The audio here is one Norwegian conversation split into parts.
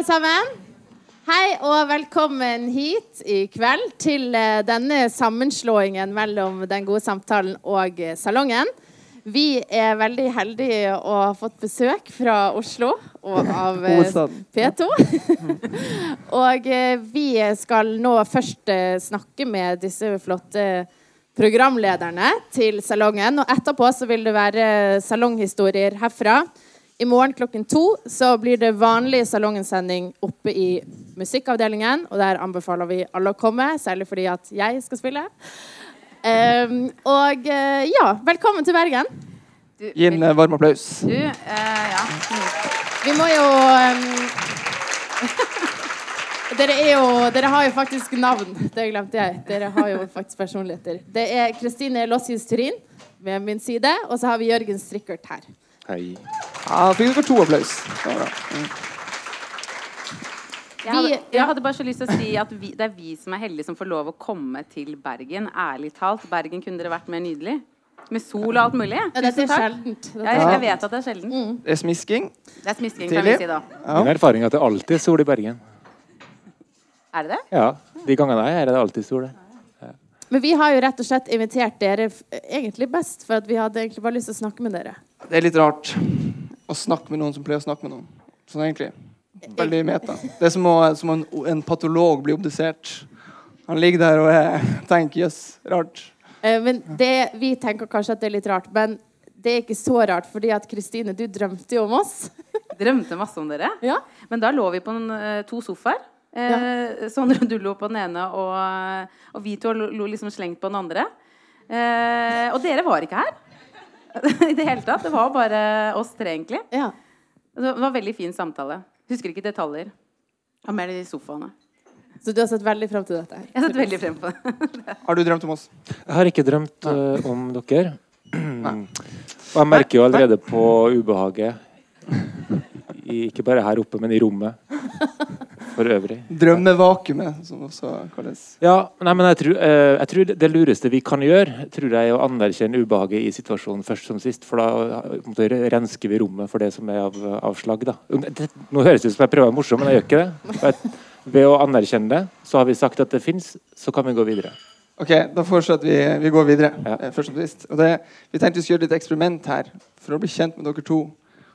alle sammen. Hei og velkommen hit i kveld til eh, denne sammenslåingen mellom Den gode samtalen og eh, Salongen. Vi er veldig heldige å ha fått besøk fra Oslo og av eh, P2. og vi skal nå først snakke med disse flotte programlederne til Salongen. Og etterpå så vil det være salonghistorier herfra. I morgen klokken to så blir det vanlig salongensending oppe i musikkavdelingen. Og der anbefaler vi alle å komme, særlig fordi at jeg skal spille. Um, og eh, ja, velkommen til Bergen. Du, Gi en eh, varm applaus. Du, uh, ja. Vi må jo um, dere, er jo, dere har jo faktisk navn. Det glemte jeg. Dere har jo faktisk personligheter. Det er Kristine Lossius Turin ved min side, og så har vi Jørgen Strikkert her. Hei. Ja, fikk dere to applaus. Det var bra. Mm. Jeg hadde, jeg hadde bare så lyst til å si at vi, det er vi som er heldige som får lov å komme til Bergen. Ærlig talt. Bergen kunne dere vært mer nydelig. Med sol og alt mulig. Ja, det er sjeldent. Jeg, jeg vet at det er sjelden. Det er smisking. Det er smisking, kan vi si da. Ja. Min erfaring er at det alltid er sol i Bergen. Er det det? Ja, De gangene jeg er her, er det alltid sol. der. Men vi har jo rett og slett invitert dere egentlig best, for at vi hadde egentlig bare lyst til å snakke med dere. Det er litt rart å snakke med noen som pleier å snakke med noen. Sånn egentlig. Veldig meta. Det er som, å, som en, en patolog blir obdusert. Han ligger der og er, tenker jøss, rart. Eh, Men det, vi tenker kanskje at det er litt rart, men det er ikke så rart, fordi at Kristine, du drømte jo om oss. Drømte masse om dere. Ja. Men da lå vi på en, eh, to sofaer. Eh, Sondre, du lo på den ene, og, og vi to lo, liksom slengt på den andre. Eh, og dere var ikke her. I det hele tatt. Det var bare oss tre, egentlig. ja. Det var en veldig fin samtale. Husker ikke detaljer. Har mer i sofaene. Så du har sett veldig frem til dette her. Jeg har sett veldig frem på det. Har du drømt om oss? Jeg har ikke drømt uh, om dere. Og jeg merker jo allerede på ubehaget. I, ikke bare her oppe, men i rommet for øvrig. Drømmevakuumet, som også kalles. Ja, nei, men jeg tror, eh, jeg tror det lureste vi kan gjøre, tror jeg er å anerkjenne ubehaget i situasjonen først som sist. For da eh, måte, rensker vi rommet for det som er av, avslag. Da. Det, nå høres det ut som jeg prøver å være morsom, men jeg gjør ikke det. Jeg, ved å anerkjenne det, så har vi sagt at det fins, så kan vi gå videre. Ok, Da at vi, vi går videre. Ja. eh, først og sist. Og det, vi tenkte vi skulle gjøre et eksperiment her. For å bli kjent med dere to,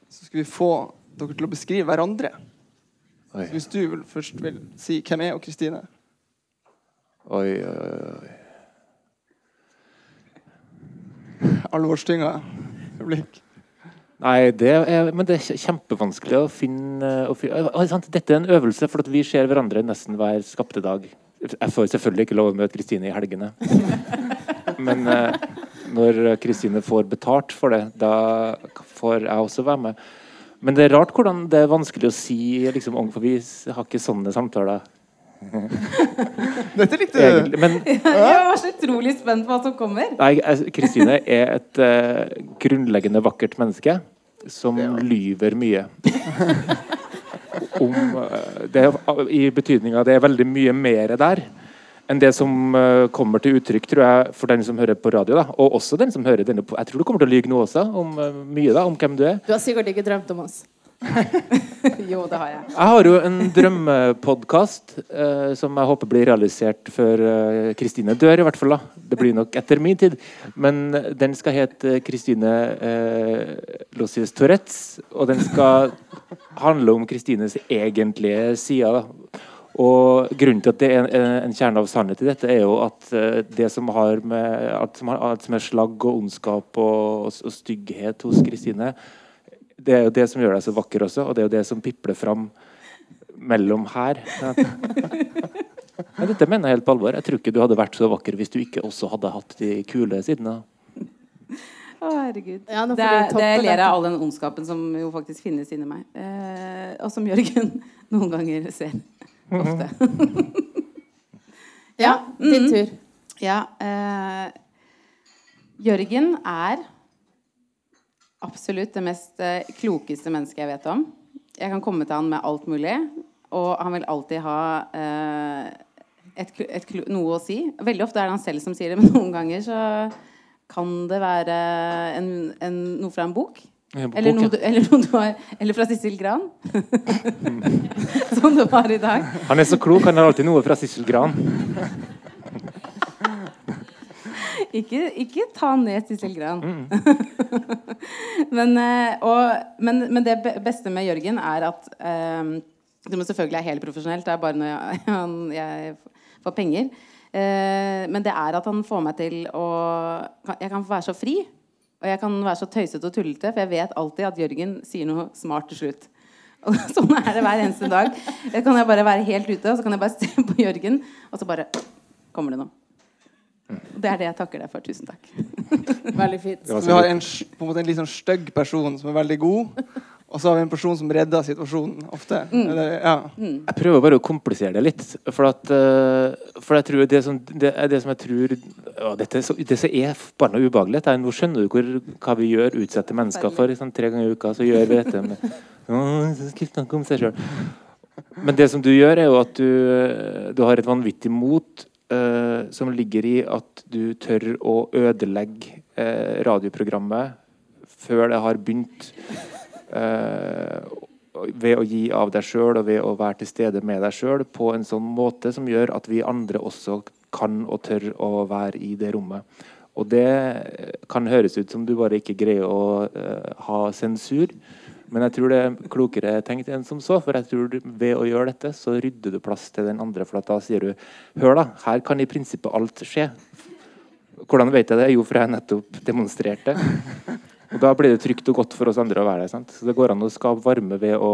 så skal vi få dere til å beskrive hverandre. Oi, Så hvis du vil, først vil si hvem er og Kristine oi, oi. oi. Alvorstynga blikk. Nei, det er, men det er kjempevanskelig å finne å finne Dette er en øvelse, for vi ser hverandre nesten hver skapte dag. Jeg får selvfølgelig ikke lov å møte Kristine i helgene. Men eh, når Kristine får betalt for det, da får jeg også være med. Men det er rart hvordan det er vanskelig å si liksom, for vi har ikke sånne samtaler. Dette likte du. Egentlig. Men Jeg var så utrolig spent på hva som kommer. Nei, Kristine er et uh, grunnleggende vakkert menneske som lyver mye. Om uh, det, I betydninga det er veldig mye mer der enn det som eh, kommer til uttrykk, tror jeg, for den som hører på radio. da, Og også den som hører denne på Jeg tror du kommer til å lyve noe også, om eh, mye da, om hvem du er. Du har sikkert ikke drømt om oss. Jo, det har jeg. Jeg har jo en drømmepodkast eh, som jeg håper blir realisert før eh, Kristine dør, i hvert fall. da. Det blir nok etter min tid. Men den skal hete Kristine eh, Lossius Tourettes, og den skal handle om Kristines egentlige sider. da. Og grunnen til at det er en, en kjerne av sannhet i dette, er jo at eh, det som har med alt som, har, alt som er slagg og ondskap og, og, og stygghet hos Kristine, det er jo det som gjør deg så vakker også, og det er jo det som pipler fram mellom her. Men dette mener jeg helt på alvor. Jeg tror ikke du hadde vært så vakker hvis du ikke også hadde hatt de kule sidene. Å, herregud. Ja, det, er, det ler jeg av all den ondskapen som jo faktisk finnes inni meg. Eh, og som Jørgen noen ganger ser. Ofte. Ja, din tur. Ja. Eh, Jørgen er absolutt det mest eh, klokeste mennesket jeg vet om. Jeg kan komme til han med alt mulig, og han vil alltid ha eh, et, et, noe å si. Veldig ofte er det han selv som sier det, men noen ganger så kan det være en, en, noe fra en bok. På Eller du, eller du har Eller fra Sissel Gran. Som du har i dag. Han er så klok, han har alltid noe fra Sissel Gran. Ikke, ikke ta ned Sissel Gran. men, eh, og, men, men det beste med Jørgen er at um, må selvfølgelig er helt profesjonelt. Det er bare når jeg, han, jeg får penger. Eh, men det er at han får meg til å Jeg kan være så fri. Og jeg kan være så tøysete og tullete, for jeg vet alltid at Jørgen sier noe smart til slutt. Og sånn er det hver eneste dag. Jeg kan jeg bare være helt ute, og så kan jeg bare se på Jørgen, og så bare kommer det noe. Og det er det jeg takker deg for. Tusen takk. Veldig fint. Så vi har en, på en måte en litt sånn stygg person som er veldig god, og så har vi en person som redder situasjonen ofte. Eller, ja. Jeg prøver bare å komplisere det litt. For, at, eh, for jeg tror det som, det er det som jeg tror å, dette, så, det som er forbanna ubehagelig, er nå skjønner du hvor, hva vi gjør, utsetter mennesker for. Sånn, tre ganger i uka så gjør vi dette med Å, seg selv. Men det som du gjør, er jo at du, du har et vanvittig mot uh, som ligger i at du tør å ødelegge uh, radioprogrammet før det har begynt. Eh, ved å gi av deg sjøl og ved å være til stede med deg sjøl på en sånn måte som gjør at vi andre også kan og tør å være i det rommet. Og det kan høres ut som du bare ikke greier å eh, ha sensur. Men jeg tror det er klokere tenkt enn som så. For jeg tror ved å gjøre dette, så rydder du plass til den andre. For da sier du Hør, da. Her kan i prinsippet alt skje. Hvordan vet jeg det? Jo, for jeg har nettopp demonstrert det. Og da blir det trygt og godt for oss andre å være der. Sant? Så det går an å skape varme ved å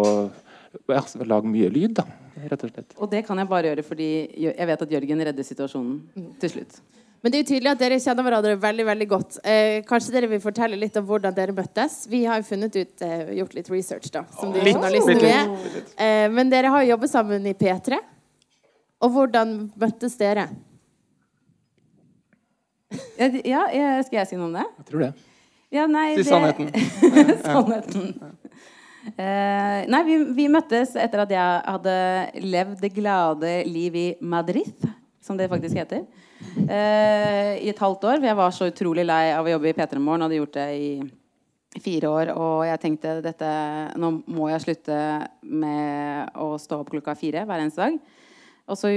ja, lage mye lyd, da. Rett og slett. Og det kan jeg bare gjøre fordi jeg vet at Jørgen redder situasjonen til slutt. Men det er jo tydelig at dere kjenner hverandre veldig veldig godt. Eh, kanskje dere vil fortelle litt om hvordan dere møttes? Vi har jo funnet ut, eh, gjort litt research, da. Som de Litt, journalistene litt, vi er. Eh, men dere har jo jobbet sammen i P3. Og hvordan møttes dere? Ja, ja, skal jeg si noe om det? Jeg tror det. Ja, nei, Si det- sannheten. Sannheten. Eh, nei, vi, vi møttes etter at jeg hadde levd det glade liv i Madrid, som det faktisk heter, uh, i et halvt år. For jeg var så utrolig lei av å jobbe i P3 Morgen, hadde gjort det i fire år. Og jeg tenkte dette, nå må jeg slutte med å stå opp klokka fire hver eneste dag. Og så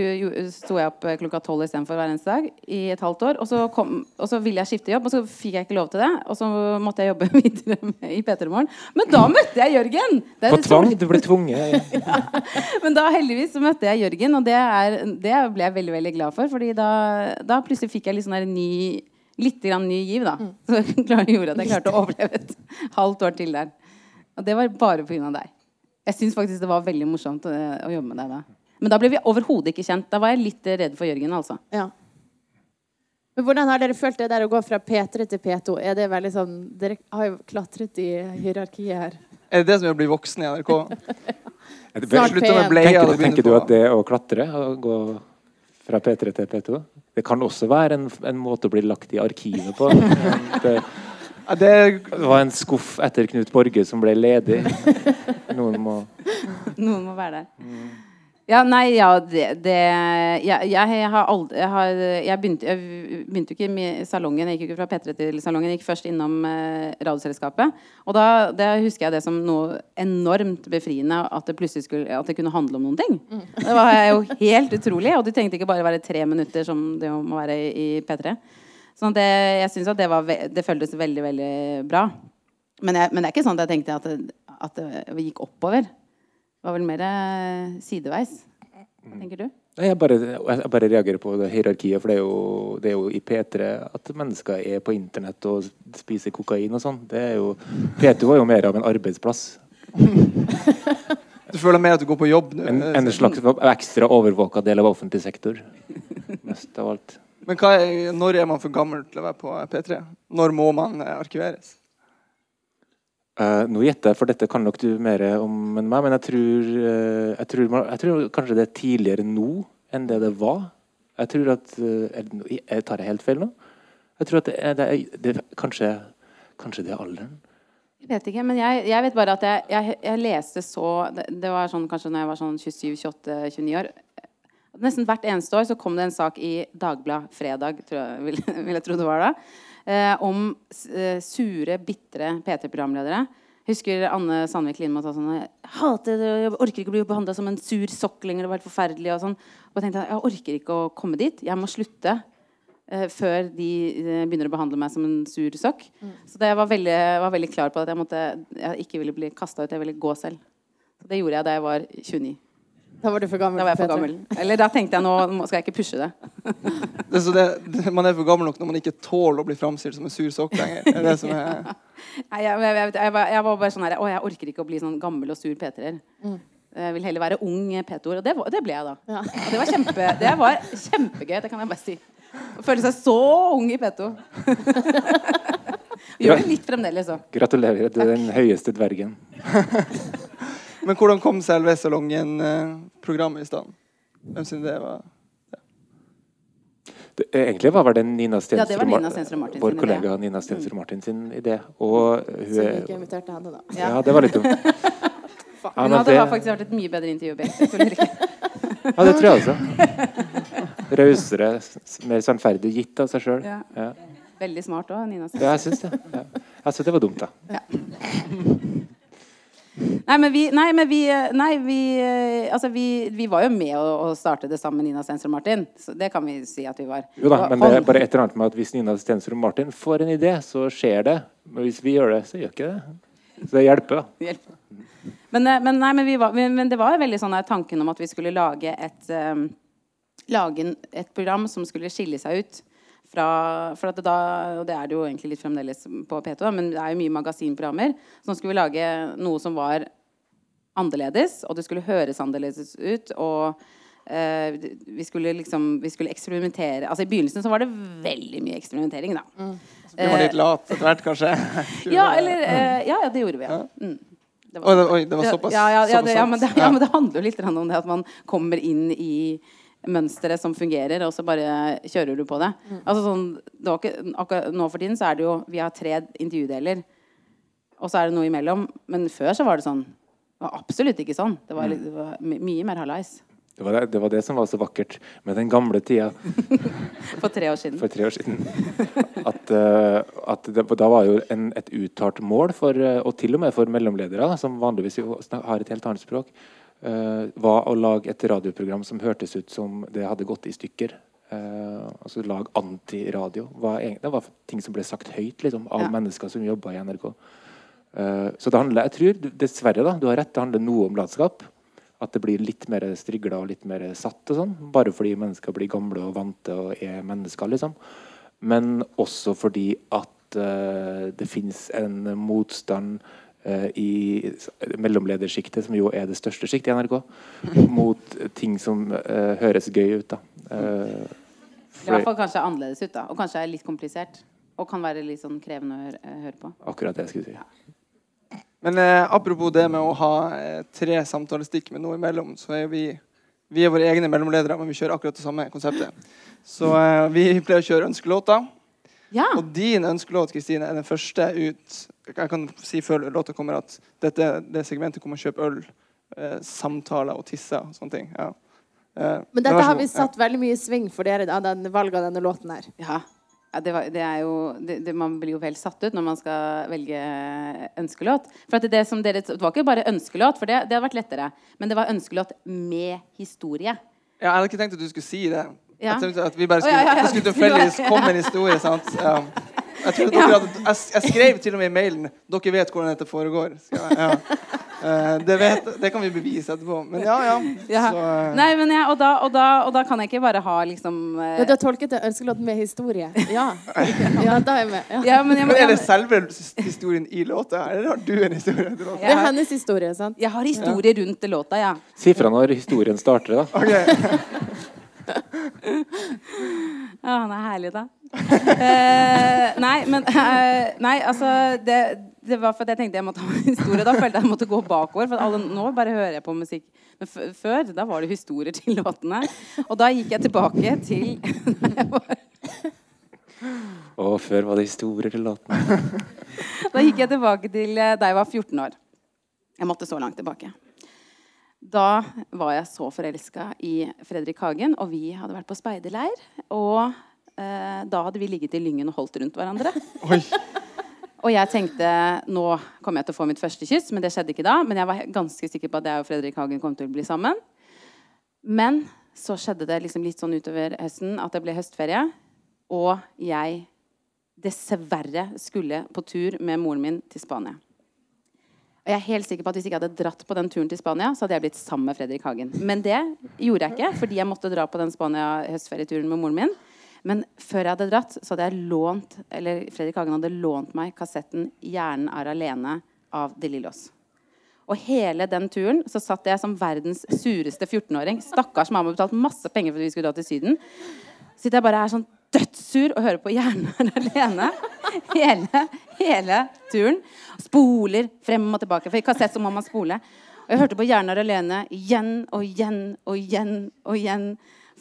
sto jeg opp klokka tolv istedenfor hver eneste dag i et halvt år. Og så, kom, og så ville jeg skifte jobb, og så fikk jeg ikke lov til det. Og så måtte jeg jobbe videre med, i P3 Morgen. Men da møtte jeg Jørgen! Det er På tvang. Du ble tvunget. Men da heldigvis så møtte jeg Jørgen, og det, er, det ble jeg veldig veldig glad for. Fordi da, da plutselig fikk jeg litt sånn ny Litt grann ny giv, da. Så det gjorde at jeg klarte å overleve et halvt år til der. Og det var bare pga. deg. Jeg syns faktisk det var veldig morsomt eh, å jobbe med deg da. Men da ble vi overhodet ikke kjent. Da var jeg litt redd for Jørgen, altså. Ja. Men hvordan har dere følt det der å gå fra P3 til P2? Er det veldig sånn Dere har jo klatret i hierarkiet her. Er det det som er å bli voksen i NRK? Snart P1. Tenker, du- tenker du at det å klatre, å gå fra P3 til P2 Det kan også være en, en måte å bli lagt i arkivet på. Det, det var en skuff etter Knut Borge som ble ledig. Noen må Noen må være der. Ja, nei, ja, det, det jeg, jeg har aldri Jeg, har, jeg, begynte, jeg begynte ikke i salongen. Jeg gikk ikke fra P3 til salongen. Jeg gikk først innom eh, Radioselskapet. Og da det husker jeg det som noe enormt befriende at det plutselig skulle At det kunne handle om noen ting. Det var jo helt utrolig. Og du tenkte ikke bare være tre minutter, som det må være i P3. Sånn at det, jeg syns at det, var, det føltes veldig, veldig bra. Men, men det er ikke sånn at jeg tenkte at det, at det gikk oppover. Var vel mer eh, sideveis. Hva tenker du? Jeg bare, jeg bare reagerer på det hierarkiet, for det er, jo, det er jo i P3 at mennesker er på internett og spiser kokain og sånn. Det er jo P2 var jo mer av en arbeidsplass. Du føler mer at du går på jobb nå? En, en slags ekstra overvåka del av offentlig sektor. Mest av alt. Men hva er, når er man for gammel til å være på P3? Når må man eh, arkiveres? Eh, nå gjetter jeg, for dette kan nok du mer om enn meg, men jeg tror, uh, jeg, tror, jeg tror kanskje det er tidligere nå enn det det var. Jeg tror at eh, er det jeg Tar jeg helt feil nå? Jeg tror at det er, det er, det er kanskje, kanskje det er alderen. Jeg vet ikke, men jeg, jeg vet bare at jeg, jeg leste så det, det var sånn kanskje når jeg var sånn 27-28-29 år. Nesten hvert eneste år så kom det en sak i Dagbladet fredag, tror jeg, vil, vil jeg tro det var da, eh, om eh, sure, bitre P3-programledere Jeg husker Anne Sandvik Lindmo sa sånn Jeg hater det, jeg orker ikke å bli behandla som en sur sokk lenger. Det var helt forferdelig. Og sånn. Og jeg tenkte jeg orker ikke å komme dit. Jeg må slutte eh, før de eh, begynner å behandle meg som en sur sokk. Så det, jeg var, veldig, var veldig klar på at jeg, måtte, jeg ikke ville bli kasta ut. Jeg ville gå selv. Så det gjorde jeg da jeg var 29. Da var du for gammel. Da var jeg for gammel. Eller da tenkte jeg nå skal jeg ikke pushe det. Det, så det, det, man er for gammel nok når man ikke tåler å bli framstilt som en sur sokk lenger. Det er det som er Nei, jeg, jeg, jeg, jeg, var, jeg var bare sånn her Å, jeg orker ikke å bli sånn gammel og sur P3-er. Jeg vil heller være ung P2-er. Og det, var- det ble jeg da. Ja. Og det var, kjempe, det var kjempegøy. Det kan jeg bare si. Å føle seg så ung i P2. Gjør det litt fremdeles òg. Gratulerer, du er den høyeste dvergen. Men hvordan kom selve Salongen-programmet i stand? Hvem sin idé var Det, egentlig var det Nina Ja, Stensrud, Nina Stensrud Martin vår kollega kollega Nina Stensrud Martin sin idé. Og hun Så vi ikke inviterte henne, da. Ja. Ja, det var litt dumt. Ja, Hun men hadde det, faktisk vært et mye bedre ikke. ja, det tror jeg også. Rausere, mer sannferdig, gitt av seg sjøl. Ja. Ja. Veldig smart òg, Nina. ja, jeg syns det. Ja. Jeg synes det var dumt, da. Nei, men vi, nei, men vi, nei, vi, eh, altså vi, vi var jo med å, å starte det sammen med Nina Stensrud Martin. Så det kan vi si at vi var. Jo da, men det er bare et eller annet med at hvis Nina Stensrud Martin får en idé, så skjer det. Men hvis vi gjør det, så gjør ikke det. Så det hjelper, da. Men, eh, men, nei, men, vi var, men, det var veldig sånn tanken om at vi skulle lage et, um, lage et program som skulle skille seg ut fra For at det da, og det er det jo egentlig litt fremdeles på P2, men det er jo mye magasinprogrammer. Så nå skulle vi lage noe som var annerledes, og det skulle høres annerledes ut. og Uh, vi skulle liksom vi skulle eksperimentere altså I begynnelsen så var det veldig mye eksperimentering. da Du var litt lat etter hvert, kanskje? Ja, eller, uh, ja, ja, det gjorde vi. Ja. Mm. Det Oi, det- oi, det var såpass- Ja, ja, ja, det, ja, men det, sant. ja, men det handler jo litt om det at man kommer inn i mønstre som fungerer, og så bare kjører du på det. Altså sånn, det var ikke, akkurat nå for tiden så er det jo Vi har tre intervjudeler, og så er det noe imellom. Men før så var det sånn. Det var absolutt ikke sånn. Det var, det var mye mer hallais. Det var det, det var det som var så vakkert med den gamle tida For tre år siden. for tre år siden. At, eh, at det, da var jo en, et uttalt mål, for, eh, og til og med for mellomledere, som vanligvis jo har et helt annet språk, var å lage et radioprogram som hørtes ut som det hadde gått i stykker. Uh, altså lag antiradio. Det var ting som ble sagt høyt liksom, av Ja. mennesker som jobba i NRK. Uh, så det handler, jeg tror dessverre, da, du har rett, det handler noe om latskap. At det blir litt mer strigla og litt mer satt og sånn. Bare fordi mennesker blir gamle og vante og er mennesker, liksom. Men også fordi at uh, det finnes en motstand eh, i s- mellomledersjiktet, som jo er det største sjiktet i NRK, mot ting som eh, høres gøy ut. da. Eh, I hvert fall kanskje annerledes ut, da. Og kanskje er litt komplisert. Og kan være litt sånn krevende å høre, høre på. akkurat det jeg skulle si. Men eh, apropos det med å ha eh, tre samtalestikk med noe imellom, så er vi vi er våre egne mellomledere, men vi kjører akkurat det samme konseptet. Så eh, vi pleier å kjøre ønskelåter. Ja! Og din ønskelåt Kristine, er den første ut. Jeg kan si før låta kommer at dette det segmentet kommer å kjøpe øl, eh, samtaler og tisser og sånne ting. Ja. Eh, Men dette har vi satt veldig mye i sving for dere av den valget av denne låten her. Ja, ja det, var, det er jo det, det, Man blir jo vel satt ut når man skal velge ønskelåt. For at det, det, som dere, det var ikke bare ønskelåt, for det, det hadde vært lettere. Men det var ønskelåt med historie. Ja. jeg hadde ikke tenkt at du skulle si det. Ja. At, at vi bare skulle, ja, ja, ja. skulle tilfeldigvis komme en historie. sant? Ja. Jeg, hadde, jeg, jeg skrev til og med i mailen dere vet hvordan dette foregår. Jeg- Ja. Eh, det, vet, det kan vi bevise etterpå. Men ja, ja. Ja. Så, eh, Nei, men jeg, og, da, og, da, og da kan jeg ikke bare ha liksom eh, Ja, du har tolket det ønskelåt med historie. Ja, ja da er jeg med. Ja. ja, men jeg, Men er det selve historien i låta, eller har du en historie til låta? Det er hennes historie, sant? jeg har historie rundt låta, ja. Si fra når historien starter, da. Ok. Ja, han er herlig, da. Eh, nei, men eh, Nei, altså det, det var fordi jeg tenkte jeg måtte ha en historie. Da følte jeg jeg måtte gå bakover. For alle, nå bare hører jeg på musikk. Men før da var det historier til låtene. Og da gikk jeg tilbake til Og før var det historier til låtene. Da gikk jeg tilbake til eh, da jeg var 14 år. Jeg måtte så langt tilbake. Da var jeg så forelska i Fredrik Hagen, og vi hadde vært på speiderleir. Og eh, da hadde vi ligget i lyngen og holdt rundt hverandre. Oi. Og jeg tenkte nå kommer jeg til å få mitt første kyss, men det skjedde ikke da. Men jeg var ganske sikker på at jeg og Fredrik Hagen kom til å bli sammen. Men så skjedde det liksom litt sånn utover høsten at det ble høstferie. Og jeg dessverre skulle på tur med moren min til Spania. Og jeg er helt sikker på at Hvis jeg ikke hadde dratt på den turen til Spania, så hadde jeg blitt sammen med Fredrik Hagen. Men det gjorde jeg ikke, fordi jeg måtte dra på den Spania-høstferieturen med moren min. Men før jeg hadde dratt, så hadde jeg lånt eller Fredrik Hagen hadde lånt meg kassetten 'Hjernen er alene' av De Lillos. Og hele den turen så satt jeg som verdens sureste 14-åring. Stakkars mamma betalt masse penger for at vi skulle dra til Syden. Sitter jeg bare her sånn dødssur og hører på Hjernen er alene hele, hele turen. Spoler frem og tilbake. For i kassett så må man spole. Og jeg hørte på Hjernen er alene igjen og igjen og igjen og igjen.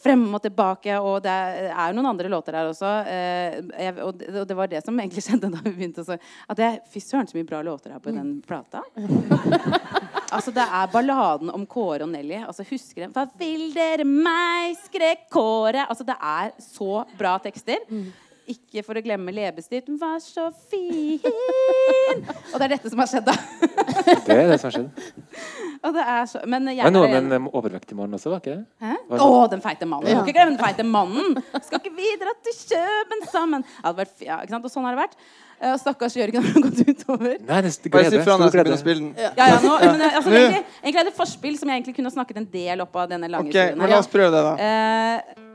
Frem og tilbake. Og det er jo noen andre låter her også. Eh, jeg, og, det, var det som egentlig skjedde da vi begynte. å så- At jeg, Fy søren, så mye bra låter her på den plata. Altså, det er balladen om Kåre og Nelly. Altså, husker dere Hva vil dere meg? skrek Kåre. Altså, det er så bra tekster. Ikke for å glemme leppestift. var så fin. Og det er dette som har skjedd, da. Det er det som har skjedd. Og det er så, men Det jeg var noe med en overvektig mann også, var ikke det? Hæ? Var Å, den feite mannen. Du må ikke glemme den feite mannen. Skal ikke vi dra til Kjøben sammen? Ja, vært, ja, ikke sant? Og sånn har det vært. Og stakkars Jørgen har gått utover. Nei, det er Bare si glede. fra når jeg skal begynne å spille den. Ja, ja, nå, men, eh, altså, egentlig, egentlig er det forspill som jeg egentlig kunne snakket en del opp av denne lange Ok, historien. men la oss prøve det, da. Eh,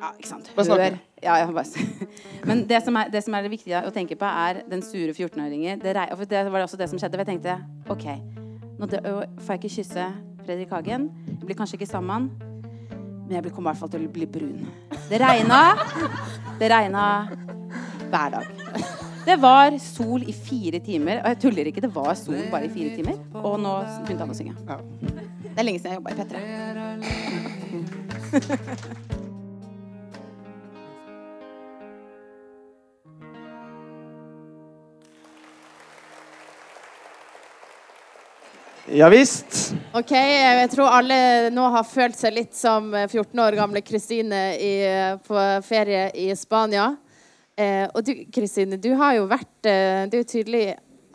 ja, ikke sant. Bare snakk. Hør. Ja, ja, bare. Men det som, er, det som er det viktige å tenke på, er den sure 14-åringen. Det, rei- det var også det som skjedde. For jeg tenkte OK, nå får jeg ikke kysse Fredrik Hagen. Jeg blir kanskje ikke sammen. Men jeg kommer i hvert fall til å bli brun. Det regna. Det regna hver dag. Det var sol i fire timer. Og jeg tuller ikke, det var sol bare i fire timer. Og nå begynte han å synge. Ja. Det er lenge siden jeg jobba i P3. Ja visst. OK, jeg tror alle nå har følt seg litt som 14 år gamle Kristine på ferie i Spania. Eh, og du, Kristine, du har jo vært eh, Det er jo tydelig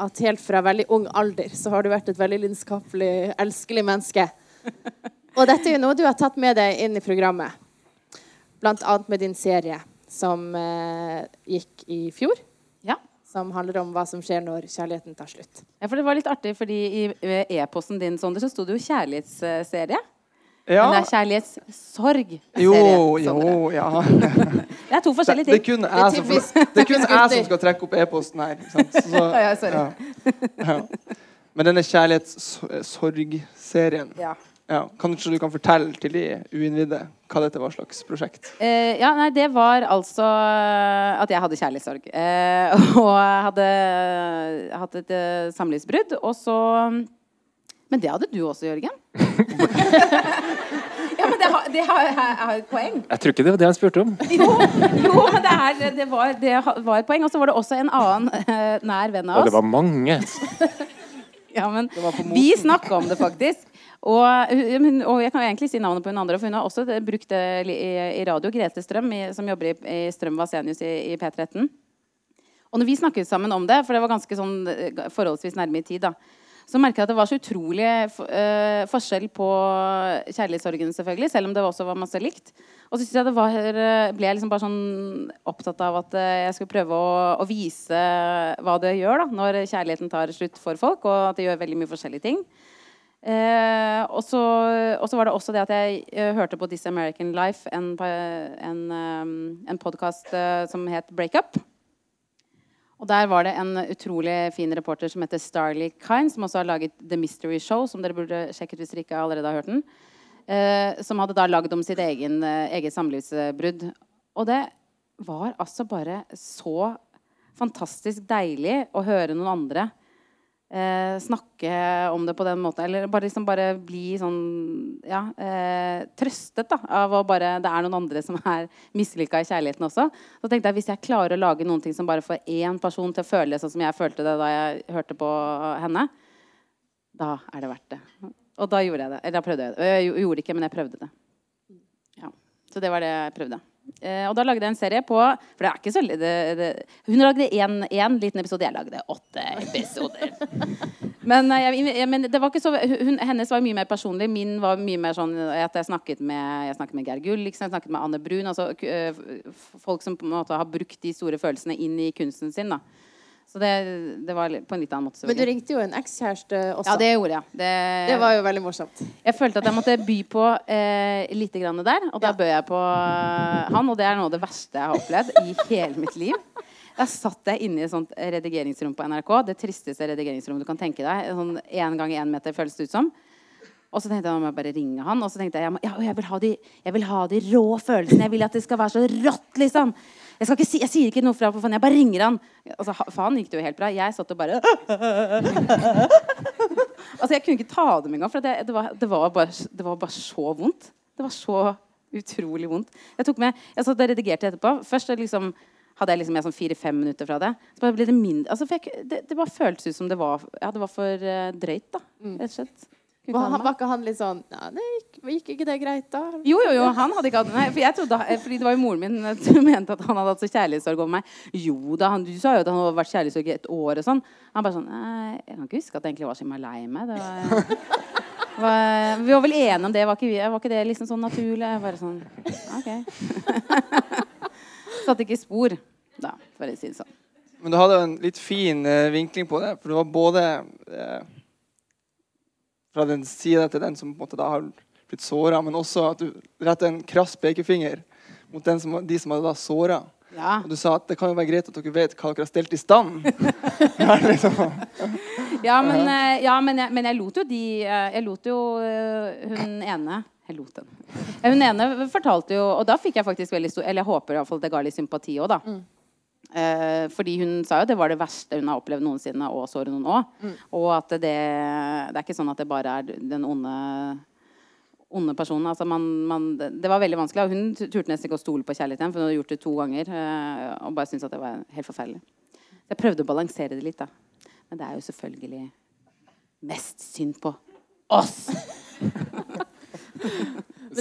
at helt fra veldig ung alder så har du vært et veldig lidenskapelig, elskelig menneske. Og dette er jo noe du har tatt med deg inn i programmet. Blant annet med din serie som eh, gikk i fjor. Ja. Som handler om hva som skjer når kjærligheten tar slutt. Ja, for det var litt artig, fordi i e-posten din, Sondre, så sto det jo kjærlighetsserie. Ja. Men det er kjærlighetssorg. Jo, jo, ja. Det er to Det, forskjellige det ting. kun Det er som, det er kun jeg som skal trekke opp e-posten her. Så, Ja, sorry. ja. Men denne kjærlighetssorgserien Ja. Ja. Kanskje du kan fortelle til de uinnvidde hva dette var slags prosjekt? Eh, ja, nei, det var altså at jeg hadde kjærlighetssorg. Eh, og hadde hatt et eh, samlivsbrudd. Og så Men det hadde du også, Jørgen. ja, men det har, det har, har et poeng. Jeg tror ikke det var det han spurte om. Jo, jo men det, er, det, var, det var et poeng. Og så var det også en annen eh, nær venn av Og oss. det var mange. Ja, men vi snakka om det faktisk. Og, og jeg kan jo egentlig si navnet på hun andre, for hun har også brukt det i, radio. Grete Strøm, som jobber i, i Strøm Vasenius i, i P13. Og når vi snakket sammen om det, for det var ganske sånn eh, forholdsvis nærme i tid, da, så merka jeg at det var så utrolig uh, forskjell på kjærlighetssorgen, selvfølgelig, selv om det også var masse likt. Og så synes jeg det var, eh, ble jeg liksom bare sånn opptatt av at eh, jeg skulle prøve å, å vise hva det gjør da, når kjærligheten tar slutt for folk, og at det gjør veldig mye forskjellige ting. Eh, og, så, var det også det at jeg eh, hørte på This American Life, en, en, eh, en podkast som het Breakup. Og der var det en utrolig fin reporter som heter Starley Kine, som også har laget The Mystery Show, som dere burde sjekket hvis dere ikke allerede har hørt den. Eh, som hadde da lagd om sitt egen, eh, eget samlivsbrudd. Og det var altså bare så fantastisk deilig å høre noen andre eh, snakke om det på den måten. Eller bare, liksom bare bli sånn ja, eh, trøstet da, av å bare Det er noen andre som er mislykka i kjærligheten også. Så tenkte jeg hvis jeg klarer å lage noen ting som bare får én person til å føle sånn som jeg følte det da jeg hørte på henne, da er det verdt det. Og da gjorde jeg det. Eller da prøvde jeg det. Jeg gjorde det ikke, men jeg prøvde det. Ja. Så det var det jeg prøvde. Eh, og da lagde jeg en serie på For det er ikke så det, det, Hun lagde én liten episode, jeg lagde åtte episoder. men, eh, jeg, jeg, men, det var ikke så hun, Hennes var mye mer personlig. Min var mye mer sånn at jeg snakket med, jeg snakket med Geir Gull, liksom, jeg snakket med Anne Brun. Altså, folk som på en måte har brukt de store følelsene inn i kunsten sin. da så det, det, var på en litt annen måte. Men du ringte jo en ekskjæreste også. Ja, det gjorde jeg. Det, det, var jo veldig morsomt. Jeg følte at jeg måtte by på eh, litt grann der, og da ja. bød jeg på uh, han. Og det er noe av det verste jeg har opplevd i hele mitt liv. Da satt jeg inne i et sånt redigeringsrom på NRK. Det tristeste redigeringsrommet du kan tenke deg. Sånn én gang én meter, føles det ut som. Og så tenkte jeg om jeg bare ringe han. Og så tenkte jeg ja, jeg, vil ha de, jeg vil ha de rå følelsene. Jeg vil at det skal være så rått, liksom. Jeg, si, jeg, sier ikke noe fra på faen. Jeg bare ringer han. Altså, faen gikk det jo helt bra. Jeg satt og bare Altså, jeg kunne ikke ta dem engang, for det, det, var, det, var bare, det, var, bare, så vondt. Det var så utrolig vondt. Jeg tok med, jeg satt og redigerte etterpå. Først liksom, hadde jeg liksom sånn fire-fem minutter fra det. Så ble det mindre altså, jeg, det, det, bare føltes ut som det var, ja, det var for uh, drøyt. da, mm. rett og slett. Var, han, var ikke han litt sånn ja, det gikk, gikk, ikke det greit, da? Jo, jo, jo. Han hadde ikke hatt Nei, for jeg trodde, fordi det var jo moren min som mente at han hadde hatt så kjærlighetssorg over meg. Jo da, han, du sa jo at han hadde vært kjærlighetssorg i et år og sånn. Han bare sånn Nei, jeg kan ikke huske at jeg egentlig var så lei meg. Det var, var, vi var vel enige om det. Var ikke, var ikke det liksom sånn naturlig? Jeg bare sånn OK. Satte ikke spor, da, for å si det sånn. Men du hadde jo en litt fin uh, vinkling på det. For det var både uh, fra den sida til den som på en måte da har blitt såra, men også at du retter en krass pekefinger mot som, de som hadde da såra. Ja. Og du sa at det kan jo være greit at dere vet hva dere har stelt i stand. liksom. ja, men, eh, ja men, jeg, men, jeg, lot jo de eh, Jeg lot jo eh, hun ene jeg lot den. Hun ene fortalte jo Og da fikk jeg faktisk veldig stor Eller jeg håper iallfall det ga litt sympati òg, da. Mm. Eh, fordi hun sa jo det var det verste hun har opplevd noensinne, og så noen òg. Mm. Og at det, det er ikke sånn at det bare er den onde, onde personen. Altså man, man, det var veldig vanskelig. Og hun turte nesten ikke å stole på kjærligheten, for hun hadde gjort det to ganger. Eh, og bare syntes at det var helt forferdelig. Jeg prøvde å balansere det litt, da. Men det er jo selvfølgelig mest synd på oss!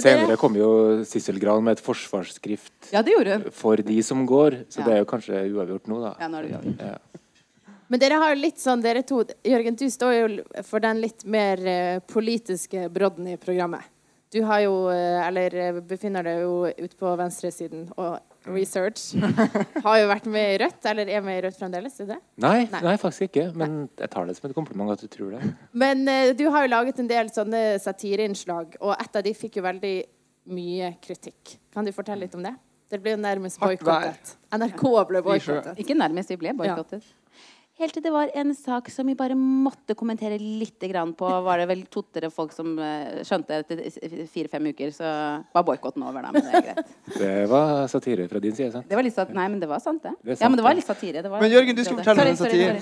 Senere kom jo Sissel Gran med et forsvarsskrift ja, for de som går. Så ja. det er jo kanskje uavgjort nå, da. Ja, nå er det uavgjort. Ja. Men dere har litt sånn, dere to Jørgen, du står jo for den litt mer uh, politiske brodden i programmet. Du har jo, uh, eller eh, befinner deg jo ute på venstresiden og research. Har jo vært med i Rødt, eller er med i Rødt fremdeles? Er det? Nei, nei. nei, faktisk ikke. Men jeg tar det som et kompliment at du tror det. Men uh, du har jo laget en del sånne satireinnslag, og et av de fikk jo veldig mye kritikk. Kan du fortelle litt om det? Det ble jo nærmest boikottet. NRK ble boikottet. Ikke nærmest, de ble boikottet. Ja. Helt til det var en sak som vi bare måtte kommentere litt på. Var det vel to-tre folk som uh, skjønte etter fire-fem uker, så var boikotten over. Da, men det er greit. Det var satire fra din side, sant? Det var litt sat Nei, men det var sant, det. det sant, ja, men det var litt satire. Var men Jørgen, du skulle fortelle om satire.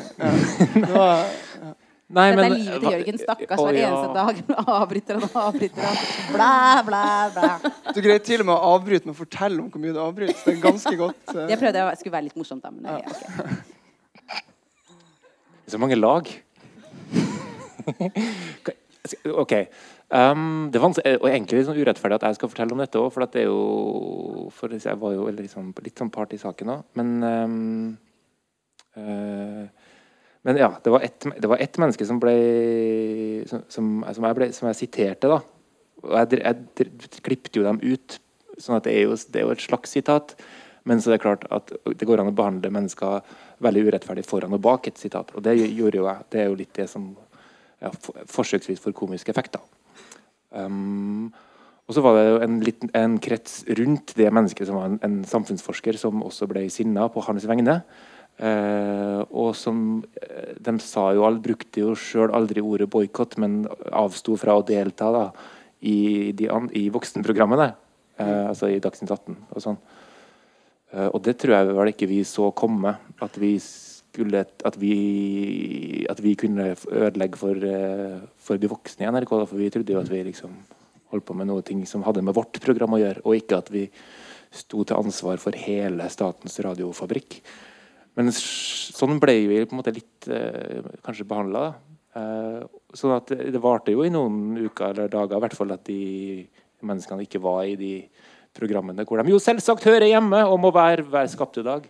Ja. Nei, Dette er livet til Jørgen. Stakkars hver eneste dag. Avbryter han og avbryter han. Blæ, blæ, blæ. Du greier til og med å avbryte med å fortelle om hvor mye du avbryter. Det er ganske godt. Uh... Jeg prøvde jeg skulle være litt morsomt, da, men det er okay. Så mange lag. OK. Um, det er og egentlig litt sånn urettferdig at jeg skal fortelle om dette òg, for det er jo for Jeg var jo liksom, litt sånn part i saken òg. Men um, uh, men ja, det var, ett, ett menneske som ble som, som, jeg, ble, som jeg siterte, da. Og jeg, jeg, jeg klippet jo dem ut. sånn at det er, jo, det er jo et slags sitat. Men så det er klart at det går an å behandle mennesker veldig urettferdig foran og bak et sitat. Og det gjorde jo jeg. Det er jo litt det som ja, forsøksvis for komiske effekter. Um, og så var det jo en, liten, en, krets rundt det mennesket som var en, en samfunnsforsker, som også ble sinna på hans vegne. Uh, og som eh, De sa jo, brukte jo sjøl aldri ordet boikott, men avsto fra å delta da, i, de, i voksenprogrammene. Uh, altså i Dagsnytt 18 og sånn. Eh, og det tror jeg vel ikke vi så komme. At vi, skulle, at vi, at vi kunne ødelegge for, eh, for, de voksne i NRK. For vi trodde jo at vi liksom holdt på med noe som hadde med vårt program å gjøre, og ikke at vi sto til ansvar for hele Statens radiofabrikk. Men sånn ble vi på en måte litt eh, kanskje behandla. Eh, sånn at det varte jo i noen uker eller dager i hvert fall at de menneskene ikke var i de programmene hvor de jo selvsagt hører hjemme og må være hver skapte dag.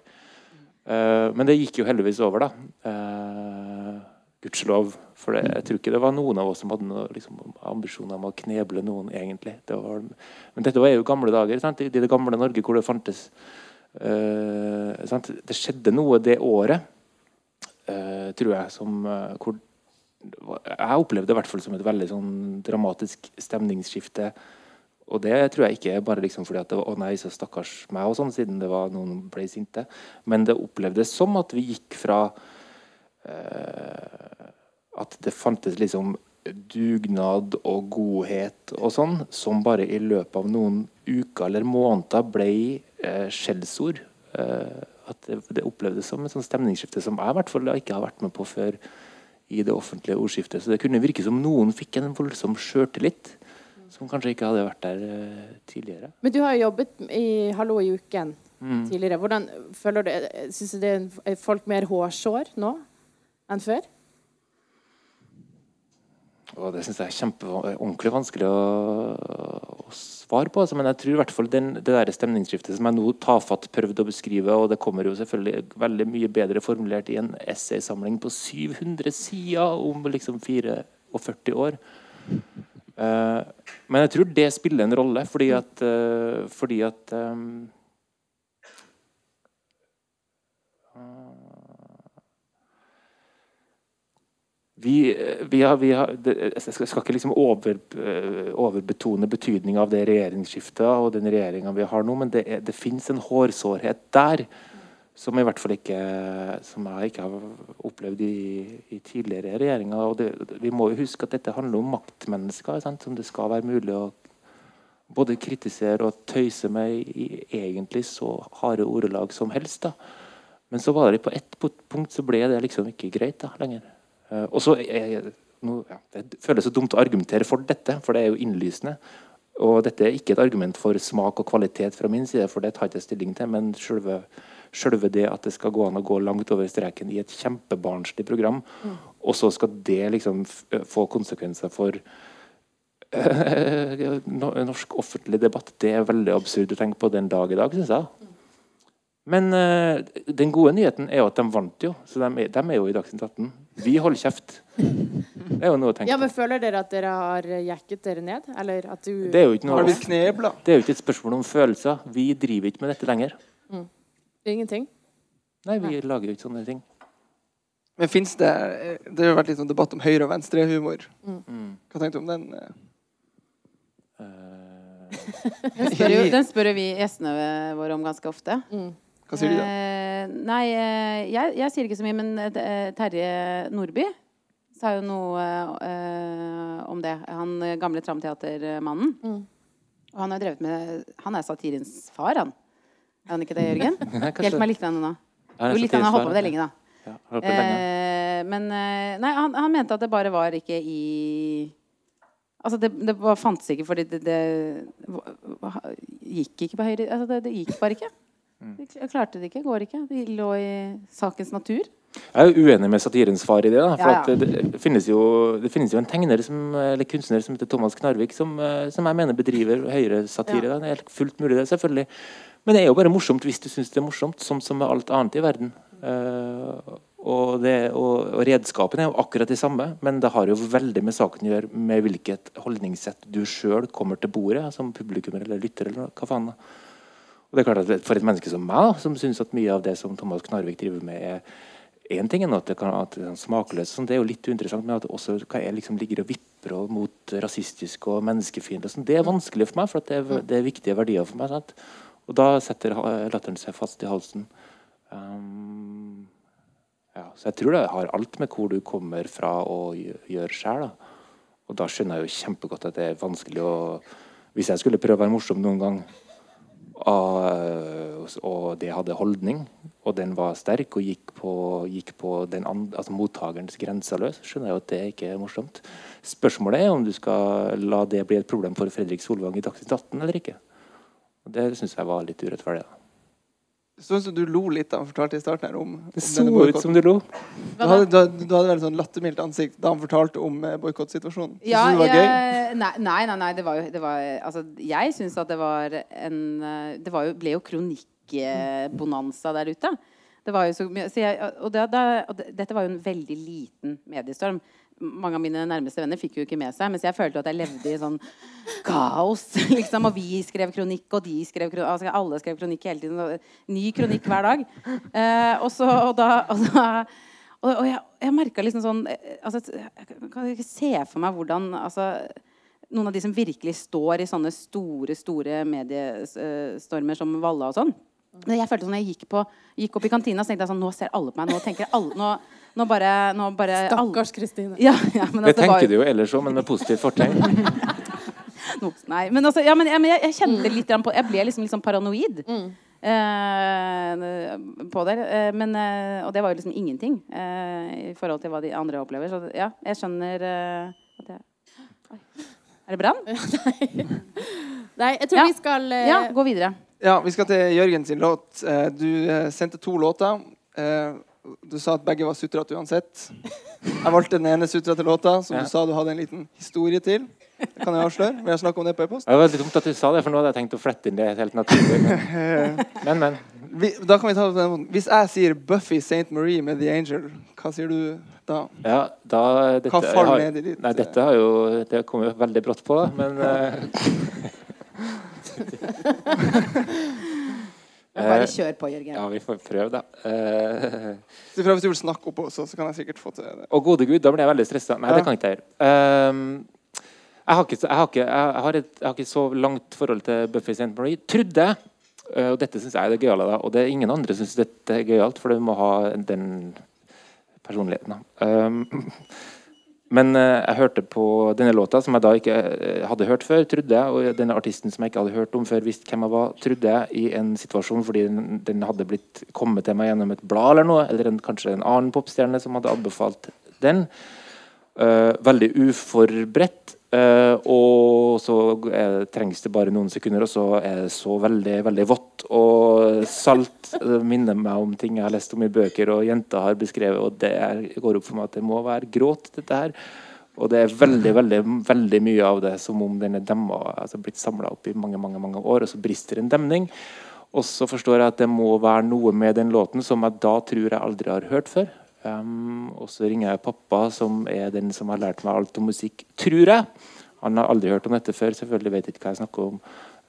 Uh, men det gikk jo heldigvis over, da. Uh, Gudskjelov. For det, jeg tror ikke det var noen av oss som hadde noen liksom, ambisjoner om å kneble noen, egentlig. Det var, men dette var jo gamle dager. Sant? I det gamle Norge hvor det fantes uh, Det skjedde noe det året, tror jeg, som hvor jeg opplevde det i hvert fall som et veldig sånn dramatisk stemningsskifte. Og det tror jeg ikke bare liksom fordi at det var 'å nei, så stakkars meg', og sånn, siden det var noen ble sinte. Men det opplevdes som at vi gikk fra eh, at det fantes liksom dugnad og godhet og sånn, som bare i løpet av noen uker eller måneder ble eh, skjellsord. Eh, at det, det, opplevdes som et sånn stemningsskifte som jeg i hvert fall ikke har vært med på før i det offentlige ordskiftet. Så det kunne virke som noen fikk en voldsom sjøltillit som kanskje ikke hadde vært der uh, tidligere. Men du har jo jobbet i Hallo i uken mm. tidligere. Hvordan føler du Syns du det er folk mer hårsår nå enn før? Og det syns jeg er kjempeordentlig vanskelig å, å svare på. Altså. Men jeg tror i hvert fall den, det der stemningsskiftet som jeg nå tafatt prøvde å beskrive, og det kommer jo selvfølgelig veldig mye bedre formulert i en essaysamling på 700 sider om liksom 44 år. Uh, men jeg tror det spiller en rolle, fordi at, uh, fordi at um, vi, vi, har, vi har, Jeg skal ikke liksom over, eh, overbetone betydninga av det regjeringsskiftet og den regjeringa vi har nå, men det, er, det fins en hårsårhet der som i hvert fall ikke jeg ikke har opplevd i, i tidligere regjeringer. og det, Vi må jo huske at dette handler om maktmennesker, sant? som det skal være mulig å både kritisere og tøyse med i egentlig så harde ordelag som helst. da. Men så var det på ett punkt så ble det liksom ikke greit da, lenger. Eh, og så nå, ja, Det føles så dumt å argumentere for dette, for det er jo innlysende. Og dette er ikke et argument for smak og kvalitet fra min side, for det tar jeg ikke stilling til. Men selve, selve, det at det skal gå an å gå langt over streken i et kjempebarnslig program, mm. og så skal det liksom få konsekvenser for norsk offentlig debatt, det er veldig absurd å tenke på den dag i dag, syns jeg. Men øh, den gode nyheten er jo at de vant jo, så de, de er jo i Dagsnytt 18. Vi holder kjeft. Det er jo noe å tenke ja, men Føler dere at dere har jekket dere ned? Eller at du Det er jo ikke noe Har blitt knebla? Det er jo ikke et spørsmål om følelser. Vi driver ikke med dette lenger. Mm. Ingenting? Nei, vi Nei. lager jo ikke sånne ting. Men fins det Det har vært litt sånn debatt om høyre- og venstrehumor. Mm. mm. Hva tenkte du om den? Uh, den, spør jo, den spør vi gjestene våre om ganske ofte. Mm. Hva sier de da? Eh, nei, eh, jeg, jeg, sier ikke så mye, men eh, Terje Nordby sa jo noe eh, om det. Han gamle Tramteatermannen. Mm. Og han har drevet med Han er satirens far, han. Er han ikke det, Jørgen? Hjelp meg litt nå. Jo, litt, han har holdt på med det lenge, da. Ja, eh, men nei, han, han, mente at det bare var ikke i Altså, det, det fantes ikke fordi det, det, gikk ikke på høyre altså, det, det gikk bare ikke. Jeg klarte det ikke. Går ikke. Det lå i sakens natur. Jeg er jo uenig med satirens far i det. Da, for ja, ja. Det, det, finnes jo, det, finnes jo, en tegner som, eller kunstner som heter Thomas Knarvik, som, eh, som jeg mener bedriver høyere satire. Ja. Det er helt fullt mulig, det, selvfølgelig. Men det er jo bare morsomt hvis du syns det er morsomt, som, som med alt annet i verden. Uh, og, det, og, og redskapene er jo akkurat de samme, men det har jo veldig med saken å gjøre med hvilket holdningssett du sjøl kommer til bordet som publikummer eller lytter. eller hva faen. Og det er klart at For et menneske som meg, som syns at mye av det som Thomas Knarvik driver med, er én ting enn at det kan at det er smakløst. Sånn, det er jo litt uinteressant, men at det også hva jeg liksom ligger og vipper mot rasistisk og menneskefiendtlig. Sånn, det er vanskelig for meg, for det er, det, er, viktige verdier for meg. Sant? Og da setter latteren seg fast i halsen. Um, ja, så jeg tror det har alt med hvor du kommer fra og gjør sjøl. Og da skjønner jeg jo kjempegodt at det er vanskelig å Hvis jeg skulle prøve å være morsom noen gang, og det hadde holdning, og den var sterk og gikk på, gikk på den andre, altså mottakerens grenser løs, skjønner jeg jo at det ikke er morsomt. Spørsmålet er om du skal la det bli et problem for Fredrik Solvang i Dagsnytt 18 eller ikke. Og det syns jeg var litt urettferdig. da. Sånn som du lo litt da han fortalte i starten her om, om Det så denne ut som du lo. Du hadde, du, hadde- du hadde veldig sånn lattermildt ansikt da han fortalte om eh, boikottsituasjonen. Ja, det var gøy? jeg, nei, nei, nei, nei, det var jo det var, Altså, jeg syns at det var en eh, Det var jo, ble jo kronikkbonanza der ute. Det var jo så mye så jeg, og, det, det, og det, Dette var jo en veldig liten mediestorm. Mange av mine nærmeste venner fikk jo ikke med seg, mens jeg følte at jeg levde i sånn kaos. liksom, Og vi skrev kronikk, og de skrev kronikk. Altså, alle skrev kronikk hele tiden. Ny kronikk hver dag. Eh, og så og da, og da og, og jeg, jeg merka liksom sånn eh, altså, Jeg kan ikke se for meg hvordan altså, noen av de som virkelig står i sånne store store mediestormer som Valla og sånn. Jeg følte sånn, jeg gikk, på, gikk opp i kantina, så tenkte jeg sånn Nå ser alle på meg. Nå tenker alle Nå, nå bare, nå bare Stakkars Kristine. ja, ja, men Det altså, var tenker du jo ellers òg, men med positivt fortegn. no, Nei, men altså, ja, men, jeg, jeg, jeg kjente litt på Jeg ble liksom litt sånn paranoid eh, på det. Eh, men, eh, og det var jo liksom ingenting eh, i forhold til hva de andre opplever. Så ja, jeg skjønner eh, at jeg Oi. Er det brann? Nei, jeg tror Ja. vi skal eh, Ja, gå videre. Ja, vi skal til Jørgen sin låt. Du sendte to låter. Eh, Du sa at begge var sutrete uansett. Jeg valgte den ene sutrete låta, som Ja. du sa du hadde en liten historie til. Det kan jeg avsløre. Vil jeg snakke om det på e-post? Det var litt dumt at du sa det, for nå hadde jeg tenkt å flette inn det helt naturlig. Men, men. Vi, da kan vi ta det på den måten. Hvis jeg sier Buffy St. Marie med The Angel, hva sier du da? Ja, da dette, Hva faller har- med i ditt, Nei, dette har jo Det kom jo veldig brått på, men eh, Bare Eh, kjør på, Jørgen. Ja, vi får prøve, da. Eh, Si fra hvis du vil snakke oppå, også, så kan jeg sikkert få til det. Å gode gud, da blir jeg veldig stressa. Nei, Ja. det kan ikke jeg gjøre. Um, jeg, har ikke, så- jeg, har ikke, jeg, har et, jeg har ikke så langt forhold til Buffy St. Marie. Trodde jeg. Uh, og dette syns jeg er det gøyale. da. Og det er ingen andre syns dette er gøyalt, for du må ha den personligheten. da. Um, men uh, jeg hørte på denne låta, som jeg da ikke uh, hadde hørt før, trodde jeg, og denne artisten som jeg ikke hadde hørt om før, visste hvem jeg var, trodde jeg i en situasjon fordi den, den hadde blitt kommet til meg gjennom et blad eller noe, eller en, kanskje en annen popstjerne som hadde anbefalt den. Uh, veldig uforberedt. Uh, og så er, trengs det bare noen sekunder, og så er det så veldig veldig vått og salt. Det minner meg om ting jeg har lest om i bøker og jenter har beskrevet, og det er, går opp for meg at det må være gråt, dette her. Og det er veldig veldig, veldig mye av det som om den er demma, altså blitt samla opp i mange mange, mange år, og så brister en demning. Og så forstår jeg at det må være noe med den låten som jeg da tror jeg aldri har hørt før. Um, og så ringer jeg pappa, som er den som har lært meg alt om musikk, tror jeg. Han har aldri hørt om dette før, selvfølgelig vet ikke hva jeg snakker om.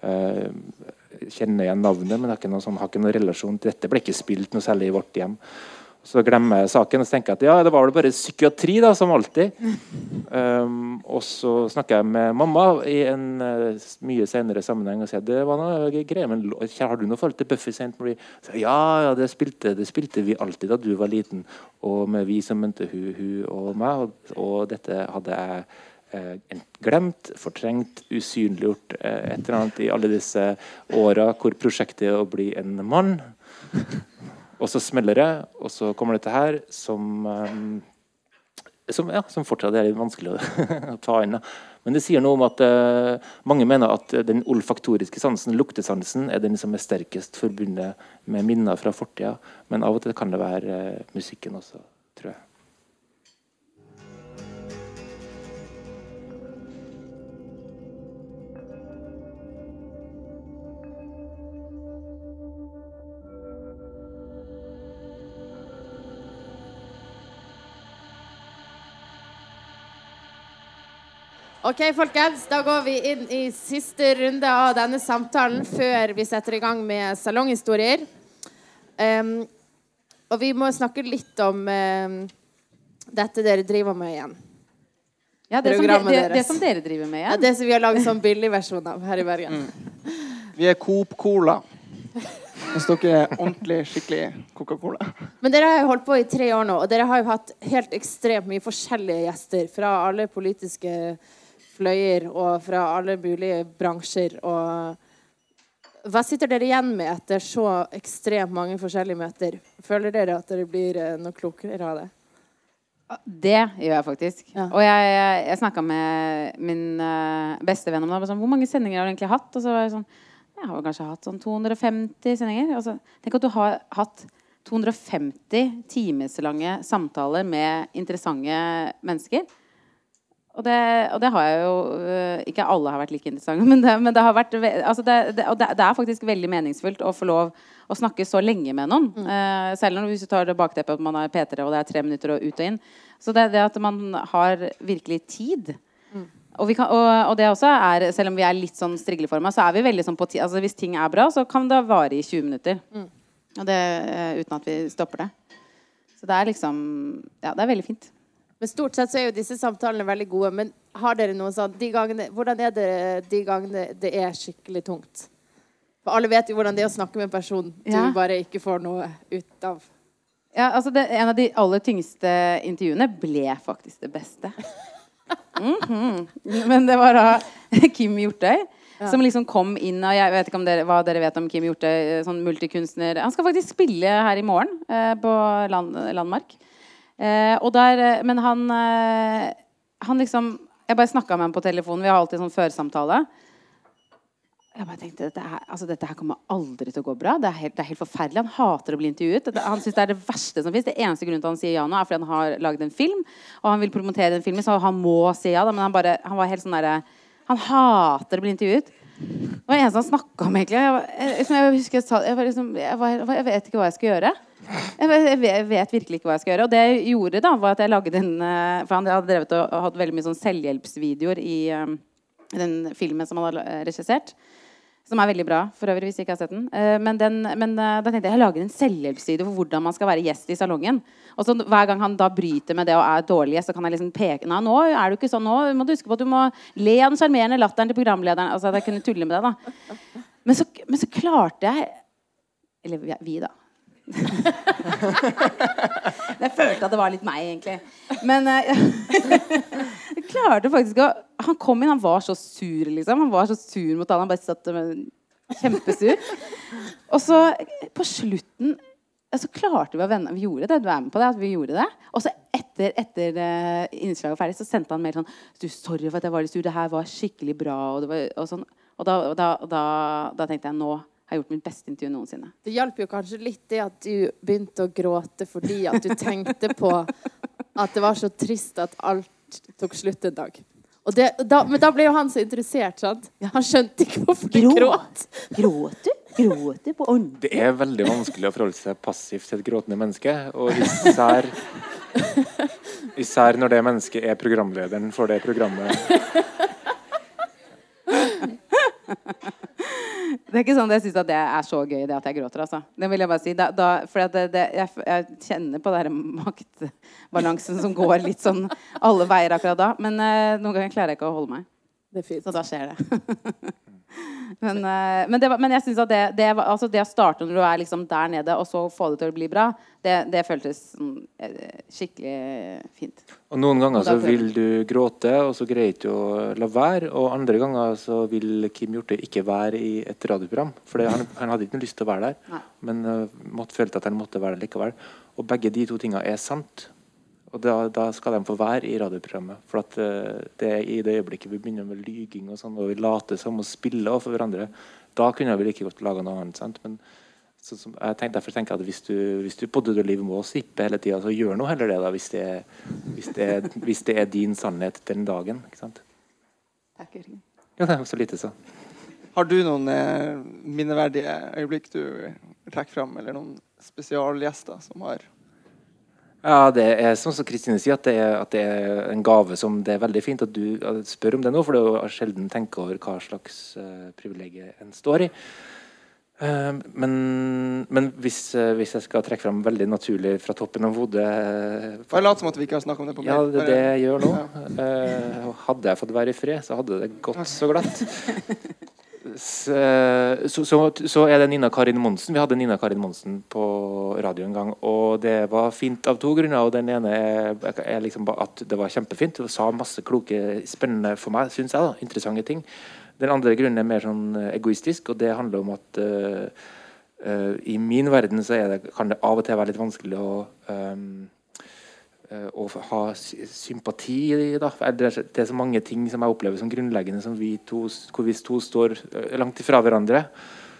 Uh, kjenner igjen navnet, men har ikke, noe sånn, har noen relasjon til dette. Ble ikke spilt noe særlig i vårt hjem. Så glemmer jeg saken og tenker at ja, det var vel bare psykiatri, da, som alltid. Um, og så snakker jeg med mamma i en uh, mye senere sammenheng og sier det var noe greier, men har du noe forhold til Buffy St. Marie? Så, ja, ja det, spilte, det spilte vi alltid da du var liten. Og med vi som mente hun, hun og meg. Og, og dette hadde jeg eh, glemt, fortrengt, usynliggjort eh, et eller annet i alle disse åra hvor prosjektet er å bli en mann. Og så smeller det, og så kommer dette her som eh, som, ja, som fortsatt er litt vanskelig å, ta inn. Men det sier noe om at uh, mange mener at den olfaktoriske sansen, luktesansen, er den som er sterkest forbundet med minner fra fortida. Men av og til kan det være uh, musikken også, OK, folkens. Da går vi inn i siste runde av denne samtalen før vi setter i gang med salonghistorier. Um, og vi må snakke litt om um, dette dere driver med igjen. Ja, det, som, det, det, det som dere driver med igjen? Ja, det som vi har laget sånn billigversjon av her i Bergen. Vi er Coop Cola. Hvis dere er ordentlig skikkelig Coca-Cola. Men dere har jo holdt på i tre år nå, og dere har jo hatt helt ekstremt mye forskjellige gjester fra alle politiske fløyer og fra alle mulige bransjer. Og hva sitter dere igjen med etter så ekstremt mange forskjellige møter? Føler dere at dere blir eh, noe klokere av det? Det gjør jeg faktisk. Ja. Og jeg, jeg, jeg snakka med min uh, beste venn om det. Sånn, Hvor mange sendinger har du egentlig hatt? Og så var jeg sånn Jeg har kanskje hatt sånn 250 sendinger. Så, tenk at du har hatt 250 timeslange samtaler med interessante mennesker. Og det, og det, har jeg jo øh, Ikke alle har vært like interessante, men det, men det har vært altså det, Og det, er faktisk veldig meningsfullt å få lov å snakke så lenge med noen. Mm. Uh, selv når hvis du tar det bakteppet at man er P3 og det er tre minutter og ut og inn. Så det, det at man har virkelig tid. Mm. Og, kan, og, og, det også er, selv om vi er litt sånn strigleforma, så er vi veldig sånn på tid. Altså hvis ting er bra, så kan det vare i 20 minutter. Mm. Og det uh, uten at vi stopper det. Så det er liksom Ja, det er veldig fint. Men stort sett så er jo disse samtalene veldig gode. Men har dere noe sånn de gangene, Hvordan er det de gangene det er skikkelig tungt? For alle vet jo hvordan det er å snakke med en person ja. du bare ikke får noe ut av. Ja, altså det, En av de aller tyngste intervjuene ble faktisk det beste. Mm -hmm. Men det var da Kim Hjortøy. Ja. Som liksom kom inn og Jeg vet ikke dere, hva dere vet om Kim Hjortøy, sånn multikunstner. Han skal faktisk spille her i morgen eh, på land, Landmark. Eh, der, eh, men han, eh, han liksom Jeg bare snakka med ham på telefonen. Vi har alltid sånn førsamtale. Jeg bare tenkte dette her, altså, dette her kommer aldri til å gå bra. Det er helt, det er helt forferdelig. Han hater å bli intervjuet. Dette, han synes det er det verste som fins. Det eneste grunnen til han sier ja nå, er fordi han har lagd en film. Og han vil promotere den filmen, så han må si ja. Da, men han, bare, han var helt sånn derre Han hater å bli intervjuet. Det var en som snakka om, egentlig. Jeg, jeg, jeg, husker jeg, sa, jeg, liksom, jeg, vet ikke hva jeg skal gjøre. Jeg vet virkelig ikke hva jeg skal gjøre. Og det jeg gjorde, da, var at jeg lagde en eh, For han hadde drevet og hatt veldig mye sånn selvhjelpsvideoer i um, den filmen som han hadde regissert. Som er veldig bra, for øvrig, hvis jeg ikke har sett den. Uh, men, den, men uh, da tenkte jeg jeg lager en selvhjelpsvideo for hvordan man skal være gjest i salongen. Og så Hver gang han da bryter med det og er dårlig så kan jeg liksom peke Nei, nå er du ikke sånn. Nå må du huske på at du må le av den sjarmerende latteren til programlederen. Altså at jeg kunne tulle med det, da. Men så, men så klarte jeg Eller vi, da jeg følte at det var litt meg, egentlig. Men uh, jeg klarte faktisk å Han kom inn, han var så sur, liksom. Han var så sur mot han. Han bare satt kjempesur. Og så på slutten så klarte vi å vende Vi gjorde det. Du er med på det? at vi gjorde det Og så etter, etter uh, innslaget var ferdig, så sendte han mer sånn du, 'Sorry for at jeg var litt sur. Det her var skikkelig bra.' Og, var, og, sånn. og da, da, da, da tenkte jeg nå har gjort mitt beste intervju noensinne. Det hjalp jo kanskje litt det at du begynte å gråte fordi at du tenkte på at det var så trist at alt tok slutt en dag. Det, da, men da ble jo han så interessert. sant? Han skjønte ikke hvorfor du gråt. Gråt du? Gråt du på ordentlig? Det er veldig vanskelig å forholde seg passivt til et gråtende menneske. Og især, især når det mennesket er programlederen for det programmet. Det er ikke sånn at jeg syns det er så gøy det at jeg gråter. altså. Det vil jeg bare si. Da, da, for det, det, jeg, jeg, kjenner på den maktbalansen som går litt sånn alle veier akkurat da. Men uh, noen ganger klarer jeg ikke å holde meg. Så da skjer det. Men, uh, men, det, men, jeg synes at det, det, altså det, å starte når du er liksom der nede, og så få det til å bli bra, det, det føltes sånn, skikkelig fint. Og Noen ganger så vil du gråte, og så greier du å la være. Og andre ganger så vil Kim Hjorte ikke være i et radioprogram. For han, han, hadde ikke lyst til å være der, Nei. men uh, måtte, følte at han måtte være der likevel. Og begge de to tingene er sant. Og da, da, skal de få være i radioprogrammet. For at uh, det er i det øyeblikket vi begynner med lyging og sånn, og vi later som og spiller overfor hverandre, da kunne vi like godt laga noe annet. sant? Men så, som, jeg tenker, derfor tenker jeg at hvis du, hvis du på død og liv må sippe hele tida, så gjør nå heller det, da, hvis det, hvis, det er, hvis det, er, din sannhet den dagen. ikke sant? Takk, Jørgen. Ja, det er så lite, så. Har du noen eh, minneverdige øyeblikk du trekker fram, eller noen spesialgjester som har ja, det er sånn som Kristine sier, at det, er, at det, er, en gave som det er veldig fint at du spør om det nå, for det er jo sjelden tenker over hva slags uh, privilegium en står i. Uh, men, men hvis, uh, hvis, jeg skal trekke fram veldig naturlig fra toppen av hodet uh, lat som at vi ikke har snakka om det på Ja, det er det jeg gjør nå. hadde jeg fått være i fred, så hadde det gått så glatt. så, så, så, er det Nina Karin Monsen. Vi hadde Nina Karin Monsen på radio en gang. Og det var fint av to grunner. og Den ene er, er liksom at det var kjempefint. Hun sa masse kloke, spennende for meg, syns jeg, da, interessante ting. Den andre grunnen er mer sånn egoistisk, og det handler om at uh, uh, i min verden så det, kan det av og til være litt vanskelig å um, eh, å ha sy- sympati. Da. Det er så mange ting som jeg opplever som grunnleggende, som vi to, hvor vi to står eh, langt ifra hverandre.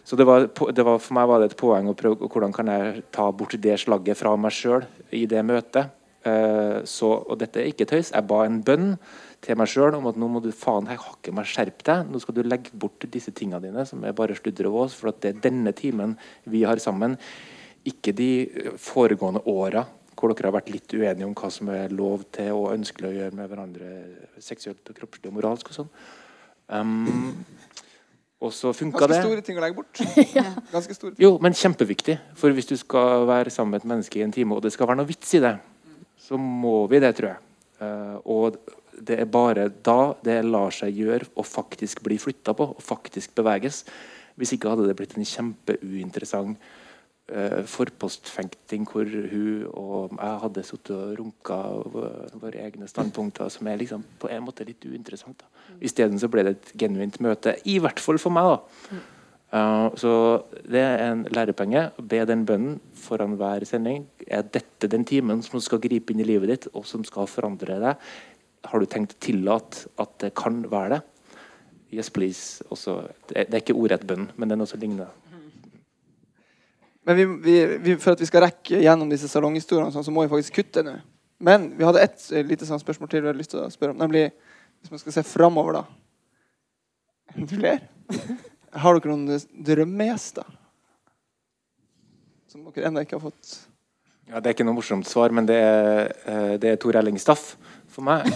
Så det var, det var, For meg var det et poeng å prøve hvordan kan jeg ta bort det slagget fra meg sjøl i det møtet. Eh, så, og dette er ikke tøys. Jeg ba en bønn til meg sjøl om at nå må du faen jeg har ikke meg skjerpe deg. Nå skal du legge bort disse tingene dine som er bare sludder og vås. For det er denne timen vi har sammen, ikke de foregående åra hvor dere har vært litt uenige om hva som er lov til og ønskelig å gjøre med hverandre seksuelt og kroppslig og moralsk og sånn. Um, og så funka Ganske store ting å legge bort. Ganske store ting. Jo, men kjempeviktig. For hvis du skal være sammen med et menneske i en time, og det skal være noe vits i det, så må vi det, tror jeg. Uh, og det er bare da det lar seg gjøre å faktisk bli flytta på, og faktisk beveges. Hvis ikke hadde det blitt en kjempeuinteressant uh, forpostfenkting hvor hun og jeg hadde sittet og runka våre, våre egne standpunkter, som er liksom på en måte litt uinteressant. da. Isteden så ble det et genuint møte, i hvert fall for meg. da. Uh, så det er en lærepenge. Be den bønnen foran hver sending. Er dette den timen som skal gripe inn i livet ditt, og som skal forandre deg? Har du tenkt å tillate at det kan være det? Yes, please. Også, det, er- det er ikke ordrett bønn, men noe som ligner. Men vi, vi, vi, for at vi skal rekke gjennom disse salonghistoriene, sånn, så må vi faktisk kutte nå. Men vi hadde ett eh, lite sånn spørsmål til vi hadde lyst til å spørre om. Nemlig hvis man skal se framover, da. Du ler. Har dere noen drømmegjester? Som dere ennå ikke har fått Ja, det er ikke noe morsomt svar, men det er, eh, det er Tor Elling Staff for meg.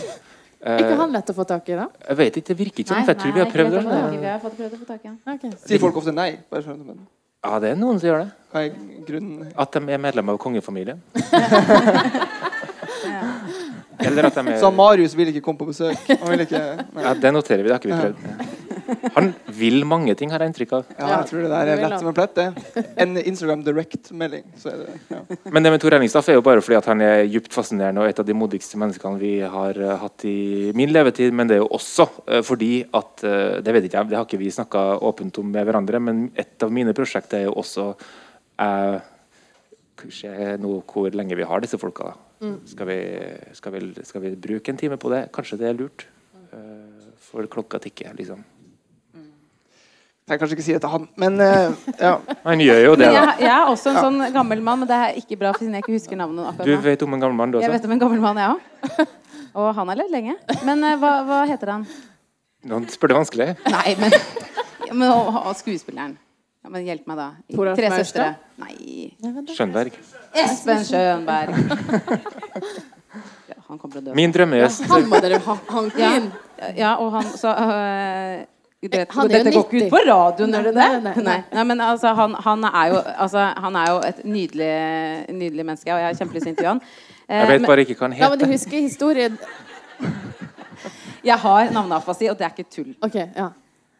Er ikke han lett å få tak i, da? jeg vet ikke, det virker ikke sånn. for Jeg tror vi har prøvd det. Sier folk ofte nei? Bare men Ja, det er noen som gjør det. hva er grunnen? At de er medlem av kongefamilien. Eller at de er Så Marius vil ikke komme på besøk? Han vil ikke. Ja, Det noterer vi, det har ikke vi prøvd. Han vil mange ting, har jeg inntrykk av. Ja, jeg tror det der er lett som en plett, det. En Instagram direct-melding, så det ja. Men det med Tor Elningstaff er jo bare fordi at han er djupt fascinerende og et av de modigste menneskene vi har eh, hatt i min levetid. Men det er jo også eh, fordi at eh, Det vet ikke jeg, det har ikke vi snakka åpent om med hverandre, men et av mine prosjekter er jo også eh, Se nå hvor lenge vi har disse folka. da. Skal, vi, skal, vi, skal vi bruke en time på det? Kanskje det er lurt? Eh, For klokka tikker, liksom. Jeg kan kanskje ikke si det til han, men uh, ja. Han gjør jo det, da. jeg, jeg er også en sånn gammel mann, men det er ikke bra siden jeg ikke husker navnet akkurat Du vet om en gammel mann, du Jeg vet om en gammel mann, jeg òg. Og han har levd lenge. Men uh, hva, hva heter han? Nå spør du vanskelig. Nei, men, ja, men og, og skuespilleren. Ja, men hjelp meg, da. Tre søstre. Nei Skjønberg. Espen Schønberg. Ja, han kommer til å dø. Min drømmegjest Han må dere ha hanke Ja, inn. ja og han så øh, det, Han er jo Dette går ikke ut på radioen, gjør det det? Nei, nei, nei. Nei, men altså, han, han, er jo, altså, han er jo et nydelig, nydelig menneske, og jeg har kjempelyst til å intervjue han. Eh, Jeg vet men bare ikke hva han Ja, men du heter. husker historien jeg har navneafasi, og det er ikke tull. OK, ja.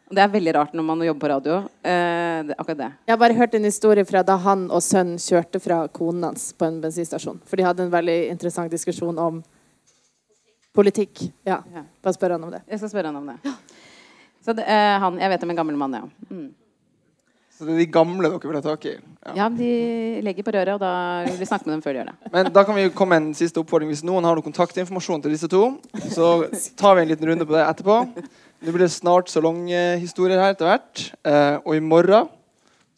Og Det er veldig rart når man jobber på radio. Eh, det, akkurat det. Jeg har bare hørt en historie fra da han og sønnen kjørte fra konen hans på en bensinstasjon. For de hadde en veldig interessant diskusjon om politikk. Ja. Ja. Bare spør han om det. Jeg skal spørre han om det. Så det, eh, han, Jeg vet om en gammel mann, ja. Mm. Så det er de gamle dere vil ha tak i? Ja. Ja, De legger på røret, og da vil vi snakke med dem før de gjør det. Men da kan vi komme med en siste oppfordring. Hvis noen har noen kontaktinformasjon til disse to, så tar vi en liten runde på det etterpå. Nå blir det snart salonghistorier her etter hvert. Eh, og i morgen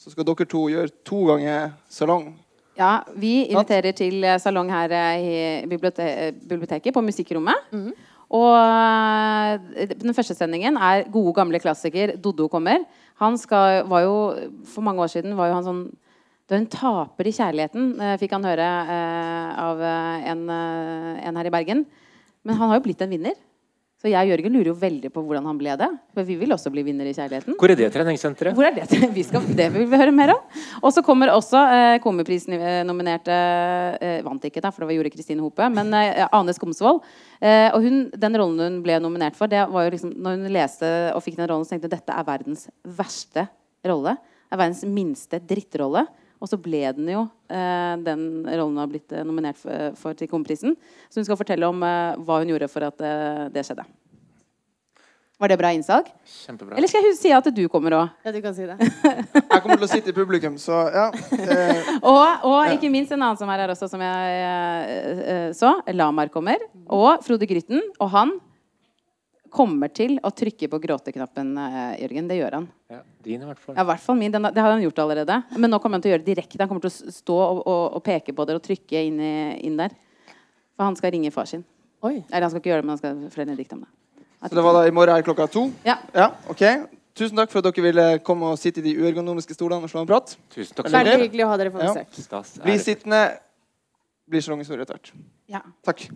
så skal dere to gjøre to ganger salong. Ja, Vi inviterer til eh, salong her eh, i bibliote biblioteket, på Musikkrommet. Og eh, den første sendingen er gode, gamle klassiker. Doddo kommer. Han skal, var jo, For mange år siden var jo han sånn Du er en taper i kjærligheten, fikk han høre eh, av en, en her i Bergen. Men han har jo blitt en vinner. Så jeg og Jørgen lurer jo veldig på hvordan han ble det. For vi vil også bli vinner i kjærligheten. Hvor er det treningssenteret? Hvor er det? Vi skal, det vil vi høre mer om. Og så kommer også eh, Komiprisen-nominerte eh, Vant ikke, da, for det var gjorde Kristine Hope. Men eh, Ane Skomsvold. Eh, og hun, den rollen hun ble nominert for, det var jo liksom Når hun leste og fikk den rollen, så tenkte hun dette er verdens verste rolle. Er verdens minste drittrolle. Og så ble den jo eh, den rollen hun har blitt eh, nominert for, for til Komiprisen. Så hun skal fortelle om eh, hva hun gjorde for at eh, det skjedde. Var det bra innsalg? Kjempebra. Eller skal jeg si at du kommer òg? Ja, du kan si det. Jeg kommer til å sitte i publikum, så ja. Eh, Og, og ikke minst en annen som er her også, som jeg eh, så. Lamar kommer. Og Frode Grytten. Og han kommer til å trykke på gråteknappen, eh, Jørgen. Det gjør han. Ja, din i hvert fall. Ja, hvert fall min. Den, det har han gjort allerede. Men nå kommer han til å gjøre det direkte. Han kommer til å stå og, og, og peke på dere og trykke inn, i, inn der. For han skal ringe far sin. Oi. Eller han skal ikke gjøre det, men han skal fortelle dikt om det. så det var da i morgen er klokka to? Ja. Ja, ok. Tusen takk for at dere ville komme og sitte i de uergonomiske stolene og slå en prat. Tusen takk. Veldig Veldig hyggelig å ha dere på besøk. Ja. Bli sittende. Blir salonghistorie etter hvert. ja. Takk.